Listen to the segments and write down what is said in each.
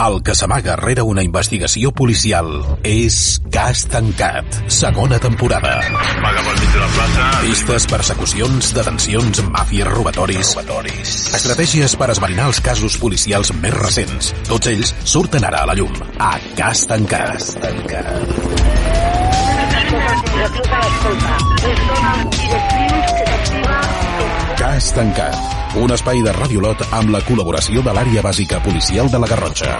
El que s'amaga rere una investigació policial és Cas Tancat, segona temporada. Pel mig de la plaça. Pistes, persecucions, detencions, màfies, robatoris... robatoris. Estratègies per esbrinar els casos policials més recents. Tots ells surten ara a la llum. A Cas Tancat. Cas Tancat. Cas Tancat. Un espai de Radiolot amb la col·laboració de l'àrea bàsica policial de la Garrotxa.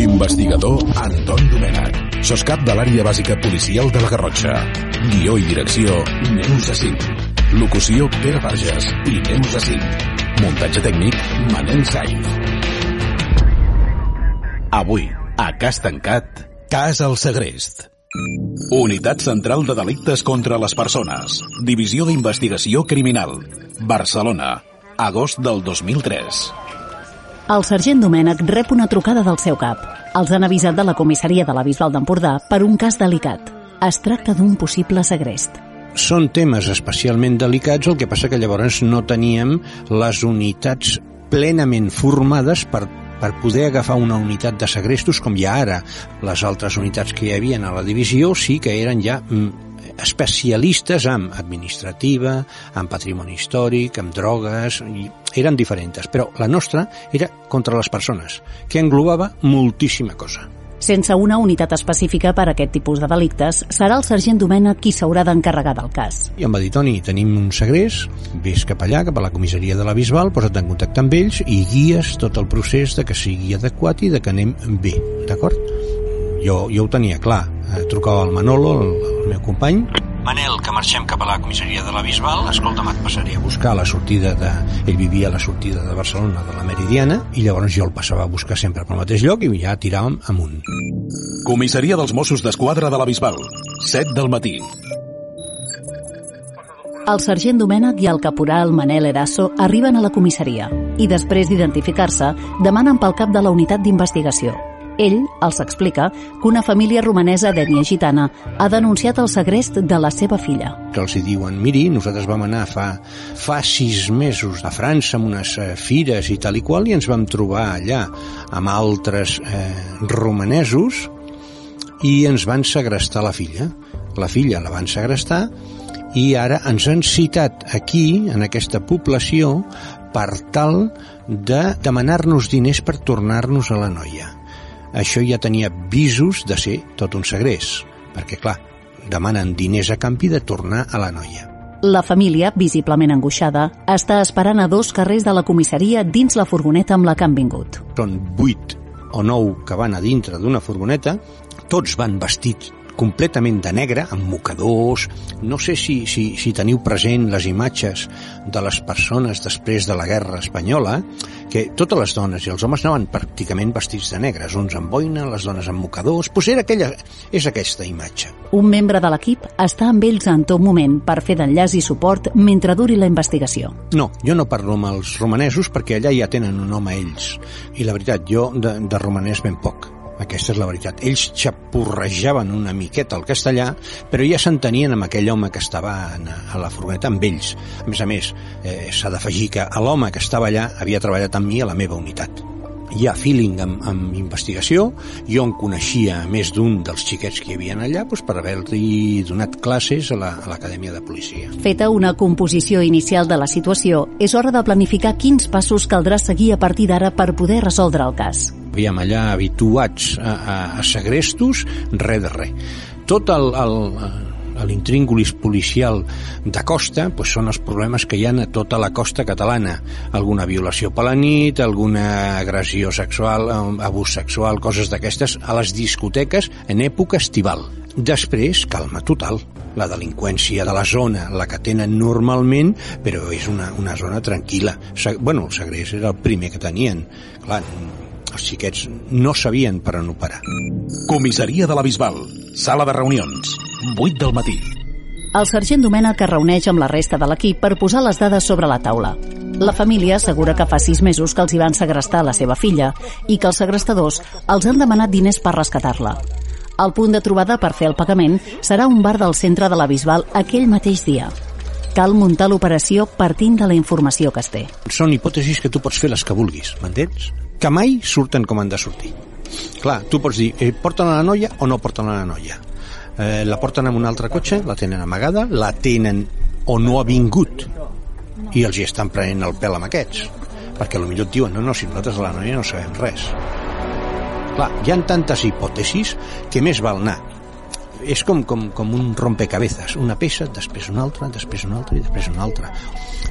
Investigador Antoni Domènech. Soscap de l'àrea bàsica policial de la Garrotxa. Guió i direcció Neus Jacint. Locució Pere Verges i Neus Jacint. Muntatge tècnic Manel Sainz. Avui, a Cas Tancat, Cas al Segrest. Unitat Central de Delictes contra les Persones. Divisió d'Investigació Criminal. Barcelona. Agost del 2003. El sergent Domènech rep una trucada del seu cap. Els han avisat de la comissaria de la Bisbal d'Empordà per un cas delicat. Es tracta d'un possible segrest. Són temes especialment delicats, el que passa que llavors no teníem les unitats plenament formades per per poder agafar una unitat de segrestos com hi ha ara. Les altres unitats que hi havia a la divisió sí que eren ja mm, especialistes en administrativa, en patrimoni històric, en drogues, i eren diferents, però la nostra era contra les persones, que englobava moltíssima cosa. Sense una unitat específica per a aquest tipus de delictes, serà el sergent Domènech qui s'haurà d'encarregar del cas. I em va dir, Toni, tenim un segrest, vés cap allà, cap a la comissaria de la Bisbal, posa't en contacte amb ells i guies tot el procés de que sigui adequat i de que anem bé, d'acord? Jo, jo ho tenia clar, eh, trucava al Manolo, el, el meu company, Manel, que marxem cap a la comissaria de la Bisbal, escolta'm, et passaré a buscar a la sortida de... Ell vivia a la sortida de Barcelona de la Meridiana i llavors jo el passava a buscar sempre pel mateix lloc i ja tiràvem amunt. Comissaria dels Mossos d'Esquadra de la Bisbal. 7 del matí. El sergent Domènech i el caporal Manel Eraso arriben a la comissaria i després d'identificar-se demanen pel cap de la unitat d'investigació. Ell els explica que una família romanesa d'ètnia gitana ha denunciat el segrest de la seva filla. Que els hi diuen, miri, nosaltres vam anar fa, fa sis mesos a França amb unes eh, fires i tal i qual i ens vam trobar allà amb altres eh, romanesos i ens van segrestar la filla. La filla la van segrestar i ara ens han citat aquí, en aquesta població, per tal de demanar-nos diners per tornar-nos a la noia. Això ja tenia visos de ser tot un segrest, perquè, clar, demanen diners a canvi de tornar a la noia. La família, visiblement angoixada, està esperant a dos carrers de la comissaria dins la furgoneta amb la que han vingut. Són vuit o nou que van a dintre d'una furgoneta, tots van vestits completament de negre, amb mocadors... No sé si, si, si teniu present les imatges de les persones després de la guerra espanyola, que totes les dones i els homes anaven pràcticament vestits de negre, uns amb boina, les dones amb mocadors... Pues era aquella, és aquesta imatge. Un membre de l'equip està amb ells en tot moment per fer d'enllaç i suport mentre duri la investigació. No, jo no parlo amb els romanesos perquè allà ja tenen un home ells. I la veritat, jo de, de romanès ben poc. Aquesta és la veritat. Ells xapurrejaven una miqueta el castellà, però ja s'entenien amb aquell home que estava a la furgoneta amb ells. A més a més, eh, s'ha d'afegir que l'home que estava allà havia treballat amb mi a la meva unitat. Hi ha feeling amb, amb investigació, jo en coneixia més d'un dels xiquets que hi havia allà doncs, per haver-li donat classes a l'Acadèmia la, de Policia. Feta una composició inicial de la situació, és hora de planificar quins passos caldrà seguir a partir d'ara per poder resoldre el cas havíem allà habituats a, a, a segrestos, res de res. Tot el, el, l'intríngulis policial de costa pues són els problemes que hi ha a tota la costa catalana. Alguna violació per la nit, alguna agressió sexual, abús sexual, coses d'aquestes, a les discoteques en època estival. Després, calma total. La delinqüència de la zona, la que tenen normalment, però és una, una zona tranquil·la. Bueno, el segrest era el primer que tenien. Clar, els xiquets no sabien per on operar. Comissaria de la Bisbal. Sala de reunions. 8 del matí. El sergent Domènech es reuneix amb la resta de l'equip per posar les dades sobre la taula. La família assegura que fa sis mesos que els hi van segrestar la seva filla i que els segrestadors els han demanat diners per rescatar-la. El punt de trobada per fer el pagament serà un bar del centre de la Bisbal aquell mateix dia. Cal muntar l'operació partint de la informació que es té. Són hipòtesis que tu pots fer les que vulguis, m'entens? Que mai surten com han de sortir. Clar, tu pots dir, eh, porten a la noia o no porten a la noia. Eh, la porten amb un altre cotxe, la tenen amagada, la tenen o no ha vingut. I els hi estan prenent el pèl amb aquests. Perquè potser et diuen, no, no, si nosaltres a la noia no sabem res. Clar, hi han tantes hipòtesis que més val anar. És com, com, com un rompecabezas. Una peça, després una altra, després una altra i després una altra.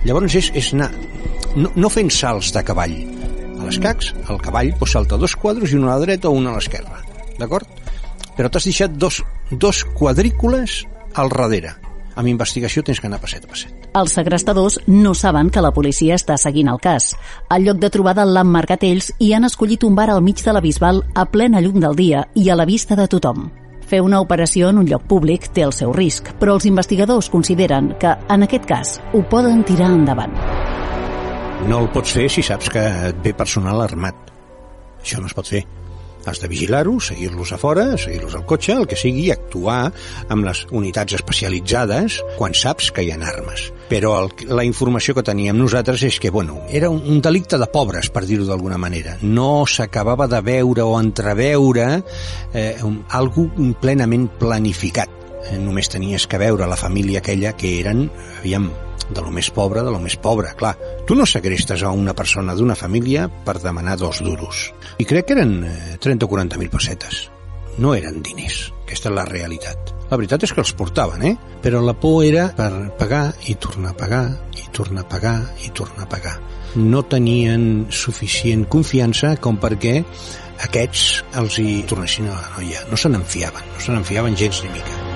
Llavors és, és anar no, no fent salts de cavall a les cacs, el cavall pues, salta dos quadros i una a la dreta o una a l'esquerra d'acord? però t'has deixat dos, dos quadrícules al darrere amb investigació tens que anar passet a passet. Els segrestadors no saben que la policia està seguint el cas. Al lloc de trobada l'han marcat ells i han escollit un bar al mig de la Bisbal a plena llum del dia i a la vista de tothom. Fer una operació en un lloc públic té el seu risc, però els investigadors consideren que, en aquest cas, ho poden tirar endavant. No el pots fer si saps que et ve personal armat. Això no es pot fer. Has de vigilar-los, seguir-los a fora, seguir-los al cotxe, el que sigui, actuar amb les unitats especialitzades quan saps que hi ha armes. Però el, la informació que teníem nosaltres és que, bueno, era un, un delicte de pobres, per dir-ho d'alguna manera. No s'acabava de veure o entreveure eh, un, algú plenament planificat. Eh, només tenies que veure la família aquella que eren, aviam, de lo més pobre, de lo més pobre, clar. Tu no segrestes a una persona d'una família per demanar dos duros. I crec que eren 30 o 40 mil pessetes. No eren diners. Aquesta és la realitat. La veritat és que els portaven, eh? Però la por era per pagar i tornar a pagar i tornar a pagar i tornar a pagar. No tenien suficient confiança com perquè aquests els hi tornessin a la noia. No se n'enfiaven, no se n'enfiaven gens ni mica.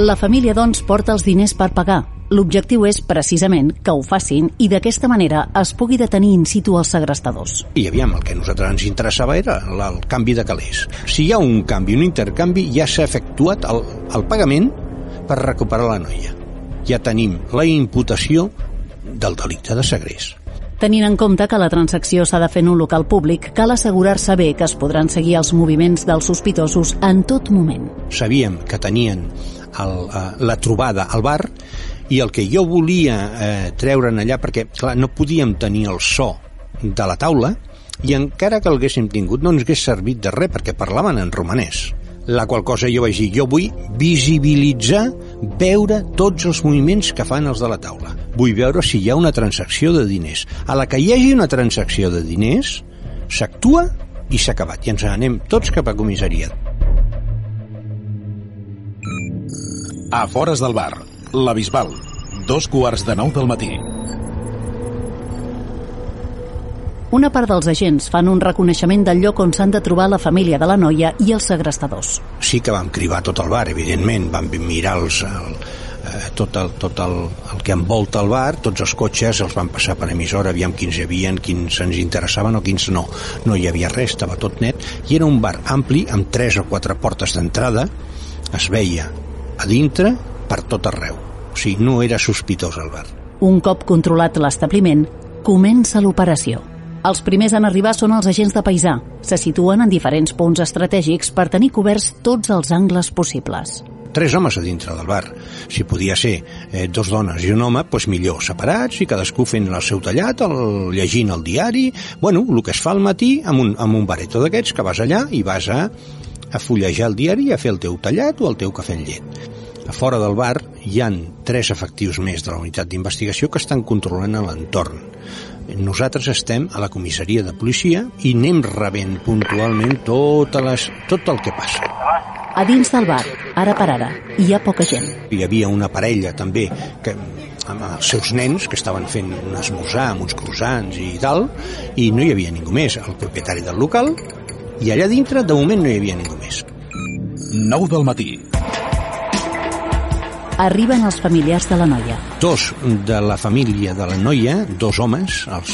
La família, doncs, porta els diners per pagar. L'objectiu és, precisament, que ho facin i d'aquesta manera es pugui detenir in situ els segrestadors. I aviam, el que a nosaltres ens interessava era el, canvi de calés. Si hi ha un canvi, un intercanvi, ja s'ha efectuat el, el pagament per recuperar la noia. Ja tenim la imputació del delicte de segrest. Tenint en compte que la transacció s'ha de fer en un local públic, cal assegurar-se bé que es podran seguir els moviments dels sospitosos en tot moment. Sabíem que tenien el, uh, la trobada al bar i el que jo volia eh, treure'n allà, perquè clar, no podíem tenir el so de la taula i encara que el haguéssim tingut no ens hagués servit de res perquè parlaven en romanès la qual cosa jo vaig dir, jo vull visibilitzar, veure tots els moviments que fan els de la taula. Vull veure si hi ha una transacció de diners. A la que hi hagi una transacció de diners, s'actua i s'ha acabat. I ens anem tots cap a comissaria. A fores del bar, la Bisbal, dos quarts de nou del matí. Una part dels agents fan un reconeixement del lloc on s'han de trobar la família de la noia i els segrestadors. Sí que vam cribar tot el bar, evidentment, vam mirar els, el, eh, tot, el, tot el, el que envolta el bar, tots els cotxes els van passar per emissora, aviam quins hi havia, quins ens interessaven o quins no. No hi havia res, estava tot net, i era un bar ampli, amb tres o quatre portes d'entrada, es veia a dintre per tot arreu. O sigui, no era sospitós el bar. Un cop controlat l'establiment, comença l'operació. Els primers en arribar són els agents de paisà. Se situen en diferents punts estratègics per tenir coberts tots els angles possibles. Tres homes a dintre del bar. Si podia ser eh, dos dones i un home, doncs millor, separats i cadascú fent el seu tallat, el, llegint el diari... Bueno, el que es fa al matí amb un, amb un bareto d'aquests que vas allà i vas a, a fullejar el diari i a fer el teu tallat o el teu cafè amb llet. A fora del bar hi han tres efectius més de la unitat d'investigació que estan controlant l'entorn nosaltres estem a la comissaria de policia i anem rebent puntualment totes les, tot el que passa. A dins del bar, ara per ara, hi ha poca gent. Hi havia una parella també que amb els seus nens que estaven fent un esmorzar amb uns croissants i tal i no hi havia ningú més, el propietari del local i allà dintre de moment no hi havia ningú més 9 del matí arriben els familiars de la noia. Dos de la família de la noia, dos homes, els,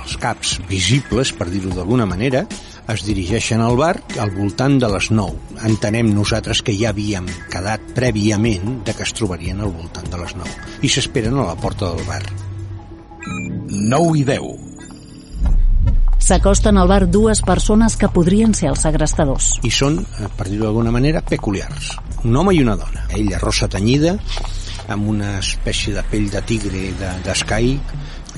els caps visibles, per dir-ho d'alguna manera, es dirigeixen al bar al voltant de les 9. Entenem nosaltres que ja havíem quedat prèviament de que es trobarien al voltant de les 9 i s'esperen a la porta del bar. 9 i 10. S'acosten al bar dues persones que podrien ser els segrestadors. I són, eh, per dir-ho d'alguna manera, peculiars. Un home i una dona. Ella rossa tenyida, amb una espècie de pell de tigre de- d'escai,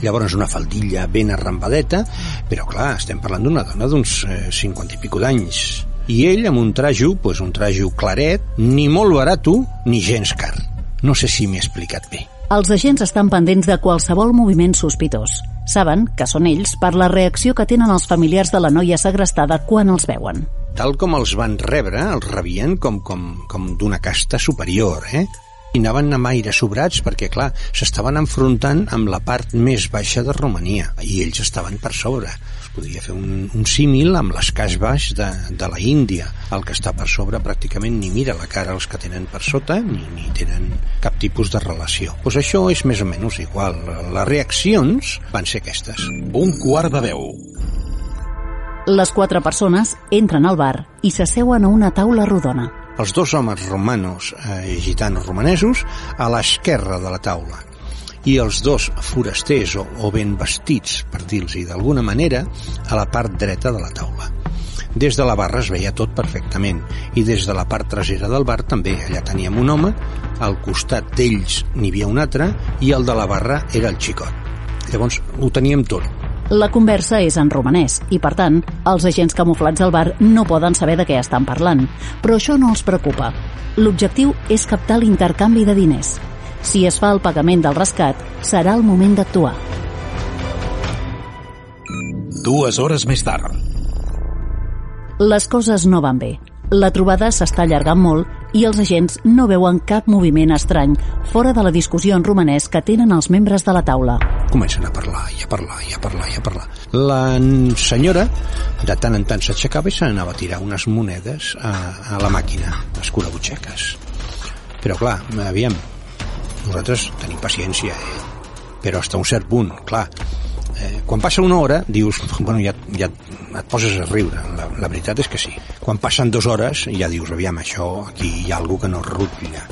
llavors una faldilla ben arrambadeta, però clar, estem parlant d'una dona d'uns eh, 50 i pico d'anys. I ell amb un trajo, pues un trajo claret, ni molt barato, ni gens car. No sé si m'he explicat bé. Els agents estan pendents de qualsevol moviment sospitós. Saben que són ells per la reacció que tenen els familiars de la noia segrestada quan els veuen. tal com els van rebre, els rebien com, com, com d'una casta superior, eh? I anaven amb aire sobrats perquè, clar, s'estaven enfrontant amb la part més baixa de Romania i ells estaven per sobre. Es podria fer un, un símil amb les casbes de, de la Índia. El que està per sobre pràcticament ni mira la cara als que tenen per sota ni, ni tenen cap tipus de relació. Doncs pues això és més o menys igual. Les reaccions van ser aquestes. Un quart de 10. Les quatre persones entren al bar i s'asseuen a una taula rodona. Els dos homes romanos eh, gitanos romanesos a l'esquerra de la taula i els dos forasters o, o ben vestits, per dir-los d'alguna manera, a la part dreta de la taula. Des de la barra es veia tot perfectament i des de la part trasera del bar també. Allà teníem un home, al costat d'ells n'hi havia un altre i el de la barra era el xicot. Llavors ho teníem tot. La conversa és en romanès i, per tant, els agents camuflats al bar no poden saber de què estan parlant. Però això no els preocupa. L'objectiu és captar l'intercanvi de diners. Si es fa el pagament del rescat, serà el moment d'actuar. Dues hores més tard. Les coses no van bé. La trobada s'està allargant molt i els agents no veuen cap moviment estrany fora de la discussió en romanès que tenen els membres de la taula. comencen a parlar i a parlar i a parlar i a parlar. La senyora de tant en tant s'aixecava i se n'anava a tirar unes monedes a, a la màquina, a escurabutxeques. Però clar, aviam, nosaltres tenim paciència, eh? però hasta un cert punt, clar. Eh, quan passa una hora, dius, bueno, ja, ja et poses a riure. La, la veritat és que sí. Quan passen dues hores, ja dius, aviam, això, aquí hi ha algú que no rutlla.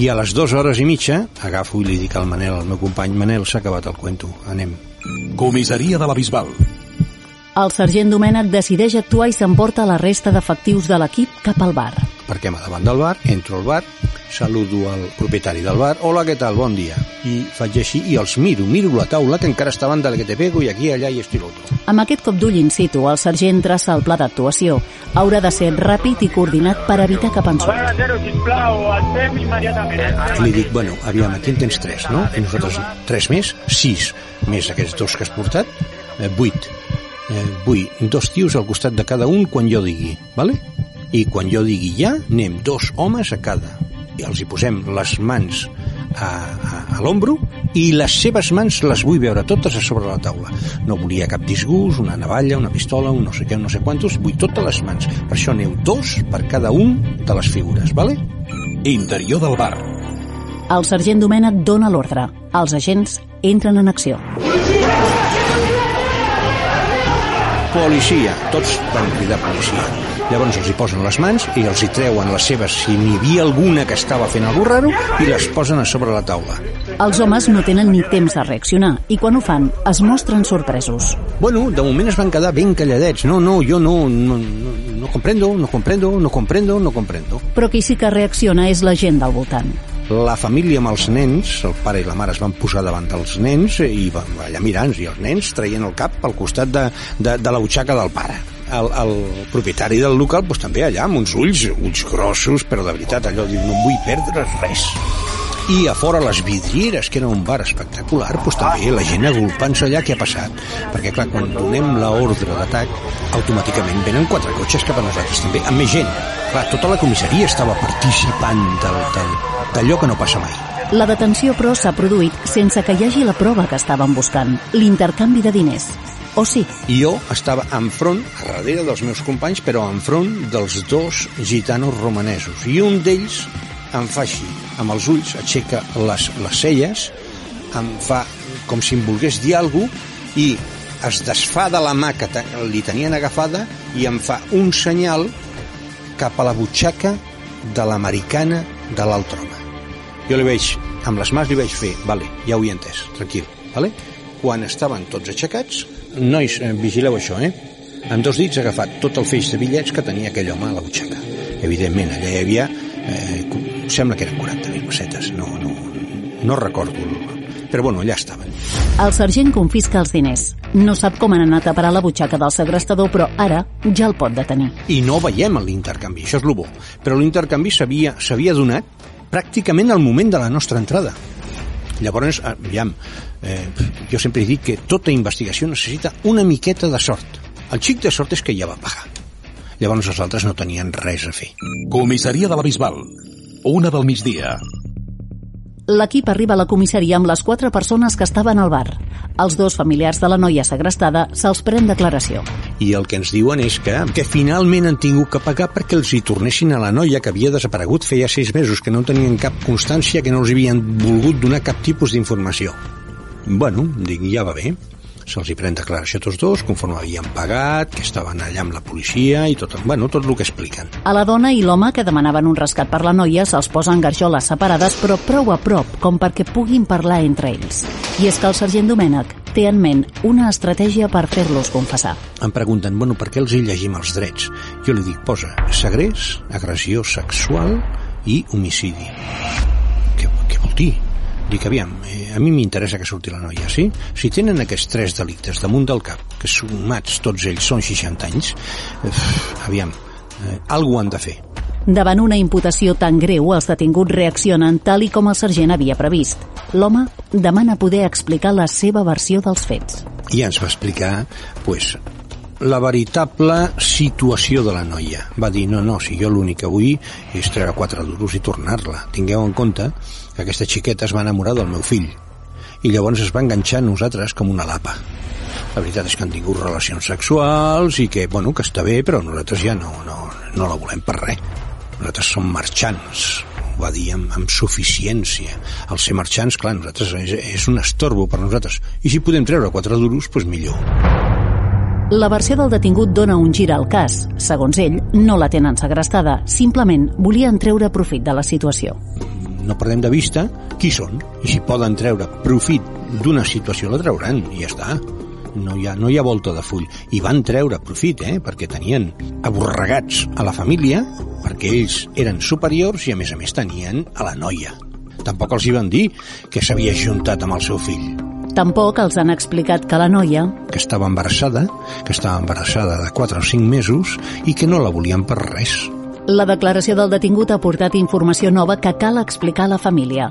I a les dues hores i mitja, agafo i li dic al Manel, al meu company, Manel, s'ha acabat el cuento, anem. Comissaria de la Bisbal. El sergent Domènec decideix actuar i s'emporta la resta d'efectius de l'equip cap al bar. Parquem a davant del bar, entro al bar, saludo al propietari del bar, hola, què tal, bon dia. I faig així i els miro, miro la taula que encara estaven del que te pego i aquí, allà i i l'altre. Amb aquest cop d'ull in situ, el sergent traça el pla d'actuació. Haurà de ser ràpid i coordinat per evitar cap ensurt. Zero, sisplau, estem immediatament. Li dic, bueno, aviam, aquí en tens tres, no? I nosaltres tres més, sis, més aquests dos que has portat, eh, vuit. Eh, vull dos tios al costat de cada un quan jo digui, vale? I quan jo digui ja, anem dos homes a cada. I els hi posem les mans a, a, a l'ombro i les seves mans les vull veure totes a sobre la taula. No volia cap disgust, una navalla, una pistola, un no sé què, un no sé quantos, vull totes les mans. Per això aneu dos per cada un de les figures, vale? Interior del bar. El sergent Domènec dona l'ordre. Els agents entren en acció. policia, tots van cridar policia. Llavors els hi posen les mans i els hi treuen les seves, si n'hi havia alguna que estava fent algú raro, i les posen a sobre la taula. Els homes no tenen ni temps de reaccionar i quan ho fan es mostren sorpresos. Bueno, de moment es van quedar ben calladets. No, no, jo no, no, no, no comprendo, no comprendo, no comprendo, no comprendo. Però qui sí que reacciona és la gent del voltant. La família amb els nens, el pare i la mare es van posar davant dels nens i van allà mirant, i els nens traient el cap al costat de, de, de la butxaca del pare. El, el propietari del local doncs, també allà amb uns ulls, ulls grossos, però de veritat allò diu no vull perdre res. I a fora les vidrieres, que era un bar espectacular, doncs també la gent agolpant-se allà què ha passat. Perquè clar, quan donem l'ordre d'atac, automàticament venen quatre cotxes cap a nosaltres també, amb més gent. Clar, tota la comissaria estava participant d'allò que no passa mai. La detenció, però, s'ha produït sense que hi hagi la prova que estaven buscant, l'intercanvi de diners. O sí, jo estava enfront, a darrere dels meus companys, però enfront dels dos gitanos romanesos. I un d'ells em fa així, amb els ulls, aixeca les, les celles, em fa com si em volgués dir alguna cosa, i es desfà de la mà que li tenien agafada i em fa un senyal cap a la butxaca de l'americana de l'altre home. Jo li veig, amb les mans li vaig fer, vale, ja ho he entès, tranquil, vale? Quan estaven tots aixecats, nois, eh, vigileu això, eh? Amb dos dits ha agafat tot el feix de bitllets que tenia aquell home a la butxaca. Evidentment, allà hi havia, eh, sembla que eren 40.000 pessetes, no, no, no recordo, però bueno, allà estaven. El sergent confisca els diners. No sap com han anat a parar la butxaca del segrestador, però ara ja el pot detenir. i no veiem l'intercanvi, això és el bo. Però l'intercanvi s'havia donat pràcticament al moment de la nostra entrada. Llavors, aviam, eh, jo sempre he dit que tota investigació necessita una miqueta de sort. El xic de sort és que ja va pagar. Llavors els altres no tenien res a fer. Comissaria de la Bisbal. Una del migdia. L'equip arriba a la comissaria amb les quatre persones que estaven al bar. Els dos familiars de la noia segrestada se'ls pren declaració. I el que ens diuen és que, que finalment han tingut que pagar perquè els hi tornessin a la noia que havia desaparegut feia sis mesos, que no tenien cap constància, que no els havien volgut donar cap tipus d'informació. Bueno, dic, ja va bé. Se'ls hi pren declaració a tots dos, conforme havien pagat, que estaven allà amb la policia i tot, bueno, tot el que expliquen. A la dona i l'home que demanaven un rescat per la noia se'ls posen garjoles separades però prou a prop com perquè puguin parlar entre ells. I és que el sergent Domènec té en ment una estratègia per fer-los confessar. Em pregunten, bueno, per què els hi llegim els drets? Jo li dic, posa segrest, agressió sexual i homicidi. Què, què vol dir? Dic, aviam, eh, a mi m'interessa que surti la noia, sí? Si tenen aquests tres delictes damunt del cap, que sumats tots ells són 60 anys, eh, aviam, eh, alguna han de fer. Davant una imputació tan greu, els detinguts reaccionen tal i com el sergent havia previst. L'home demana poder explicar la seva versió dels fets. I ens va explicar, pues, la veritable situació de la noia. Va dir, no, no, si jo l'únic que vull és treure quatre duros i tornar-la. Tingueu en compte que aquesta xiqueta es va enamorar del meu fill i llavors es va enganxar a nosaltres com una lapa. La veritat és que han tingut relacions sexuals i que, bueno, que està bé, però nosaltres ja no, no, no la volem per res. Nosaltres som marxants, ho va dir amb, amb suficiència. El ser marxants, clar, nosaltres és, és un estorbo per nosaltres. I si podem treure quatre duros, doncs millor. La versió del detingut dona un gir al cas. Segons ell, no la tenen segrestada, simplement volien treure profit de la situació. no perdem de vista qui són i si poden treure profit d'una situació la trauran i ja està no hi, ha, no hi ha volta de full i van treure profit eh? perquè tenien aborregats a la família perquè ells eren superiors i a més a més tenien a la noia tampoc els hi van dir que s'havia juntat amb el seu fill Tampoc els han explicat que la noia que estava embarassada, que estava embarassada de 4 o 5 mesos i que no la volien per res. La declaració del detingut ha portat informació nova que cal explicar a la família.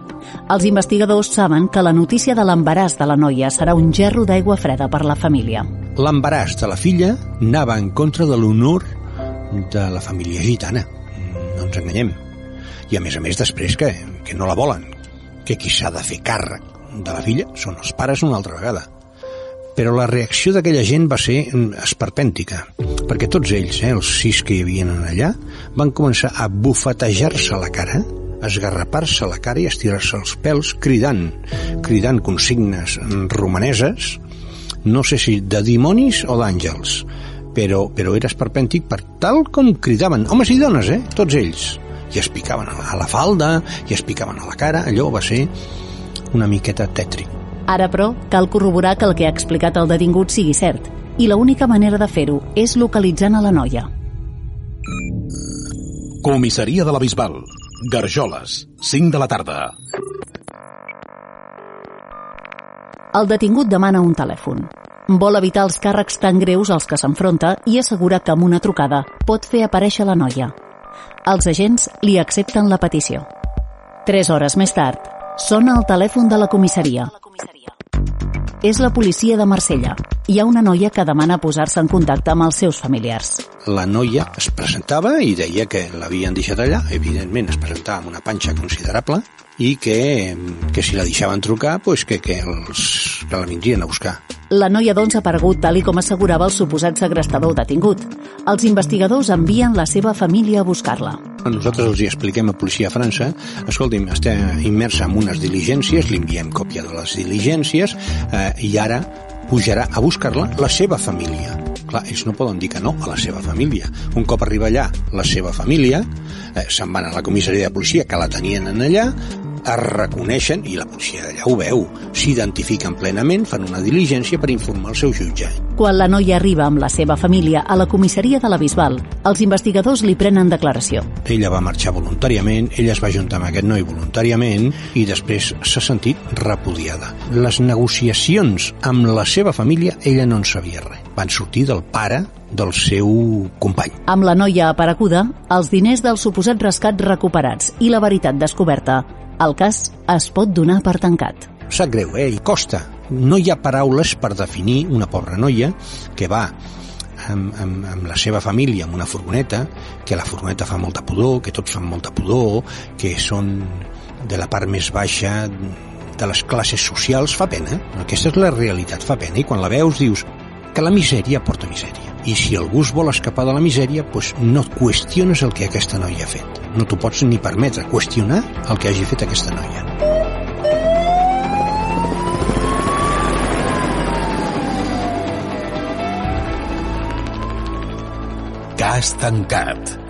Els investigadors saben que la notícia de l'embaràs de la noia serà un gerro d'aigua freda per la família. L'embaràs de la filla anava en contra de l'honor de la família gitana. No ens enganyem. I a més a més després que, que no la volen, que qui s'ha de fer càrrec de la filla són els pares una altra vegada. Però la reacció d'aquella gent va ser mm, esperpèntica, perquè tots ells, eh, els sis que hi havien allà, van començar a bufetejar-se la cara, esgarrapar-se la cara i estirar-se els pèls cridant, cridant consignes mm, romaneses, no sé si de dimonis o d'àngels, però, però era esperpèntic per tal com cridaven, homes i dones, eh? tots ells, i es picaven a la falda, i es picaven a la cara, allò va ser una miqueta tètric. Ara, però, cal corroborar que el que ha explicat el detingut sigui cert, i l'única manera de fer-ho és localitzant a la noia. Comissaria de la Bisbal. Garjoles, 5 de la tarda. El detingut demana un telèfon. Vol evitar els càrrecs tan greus als que s'enfronta i assegura que amb una trucada pot fer aparèixer la noia. Els agents li accepten la petició. Tres hores més tard, sona el telèfon de la comissaria. És la policia de Marsella. Hi ha una noia que demana posar-se en contacte amb els seus familiars. La noia es presentava i deia que l'havien deixat allà, evidentment es presentava amb una panxa considerable i que, que si la deixaven trucar, pues que, que, els, que la vindrien a buscar. La noia, doncs, ha aparegut tal i com assegurava el suposat segrestador detingut. Els investigadors envien la seva família a buscar-la. Nosaltres els hi expliquem a Policia a França, escolti'm, està immersa en unes diligències, li enviem còpia de les diligències eh, i ara pujarà a buscar-la la seva família. Clar, ells no poden dir que no a la seva família. Un cop arriba allà la seva família, eh, se'n van a la comissaria de policia, que la tenien en allà, es reconeixen, i la policia d'allà ho veu, s'identifiquen plenament, fan una diligència per informar el seu jutge. Quan la noia arriba amb la seva família a la comissaria de la Bisbal, els investigadors li prenen declaració. Ella va marxar voluntàriament, ella es va juntar amb aquest noi voluntàriament i després s'ha sentit repudiada. Les negociacions amb la seva família, ella no en sabia res. Van sortir del pare del seu company. Amb la noia apareguda, els diners del suposat rescat recuperats i la veritat descoberta, el cas es pot donar per tancat. Sap greu, eh? I costa. No hi ha paraules per definir una pobra noia que va amb, amb, amb la seva família amb una furgoneta, que la furgoneta fa molta pudor, que tots fan molta pudor, que són de la part més baixa de les classes socials, fa pena. Aquesta és la realitat, fa pena. I quan la veus dius que la misèria porta misèria. I si algú es vol escapar de la misèria, doncs no qüestiones el que aquesta noia ha fet. No t'ho pots ni permetre qüestionar el que hagi fet aquesta noia. Cas tancat.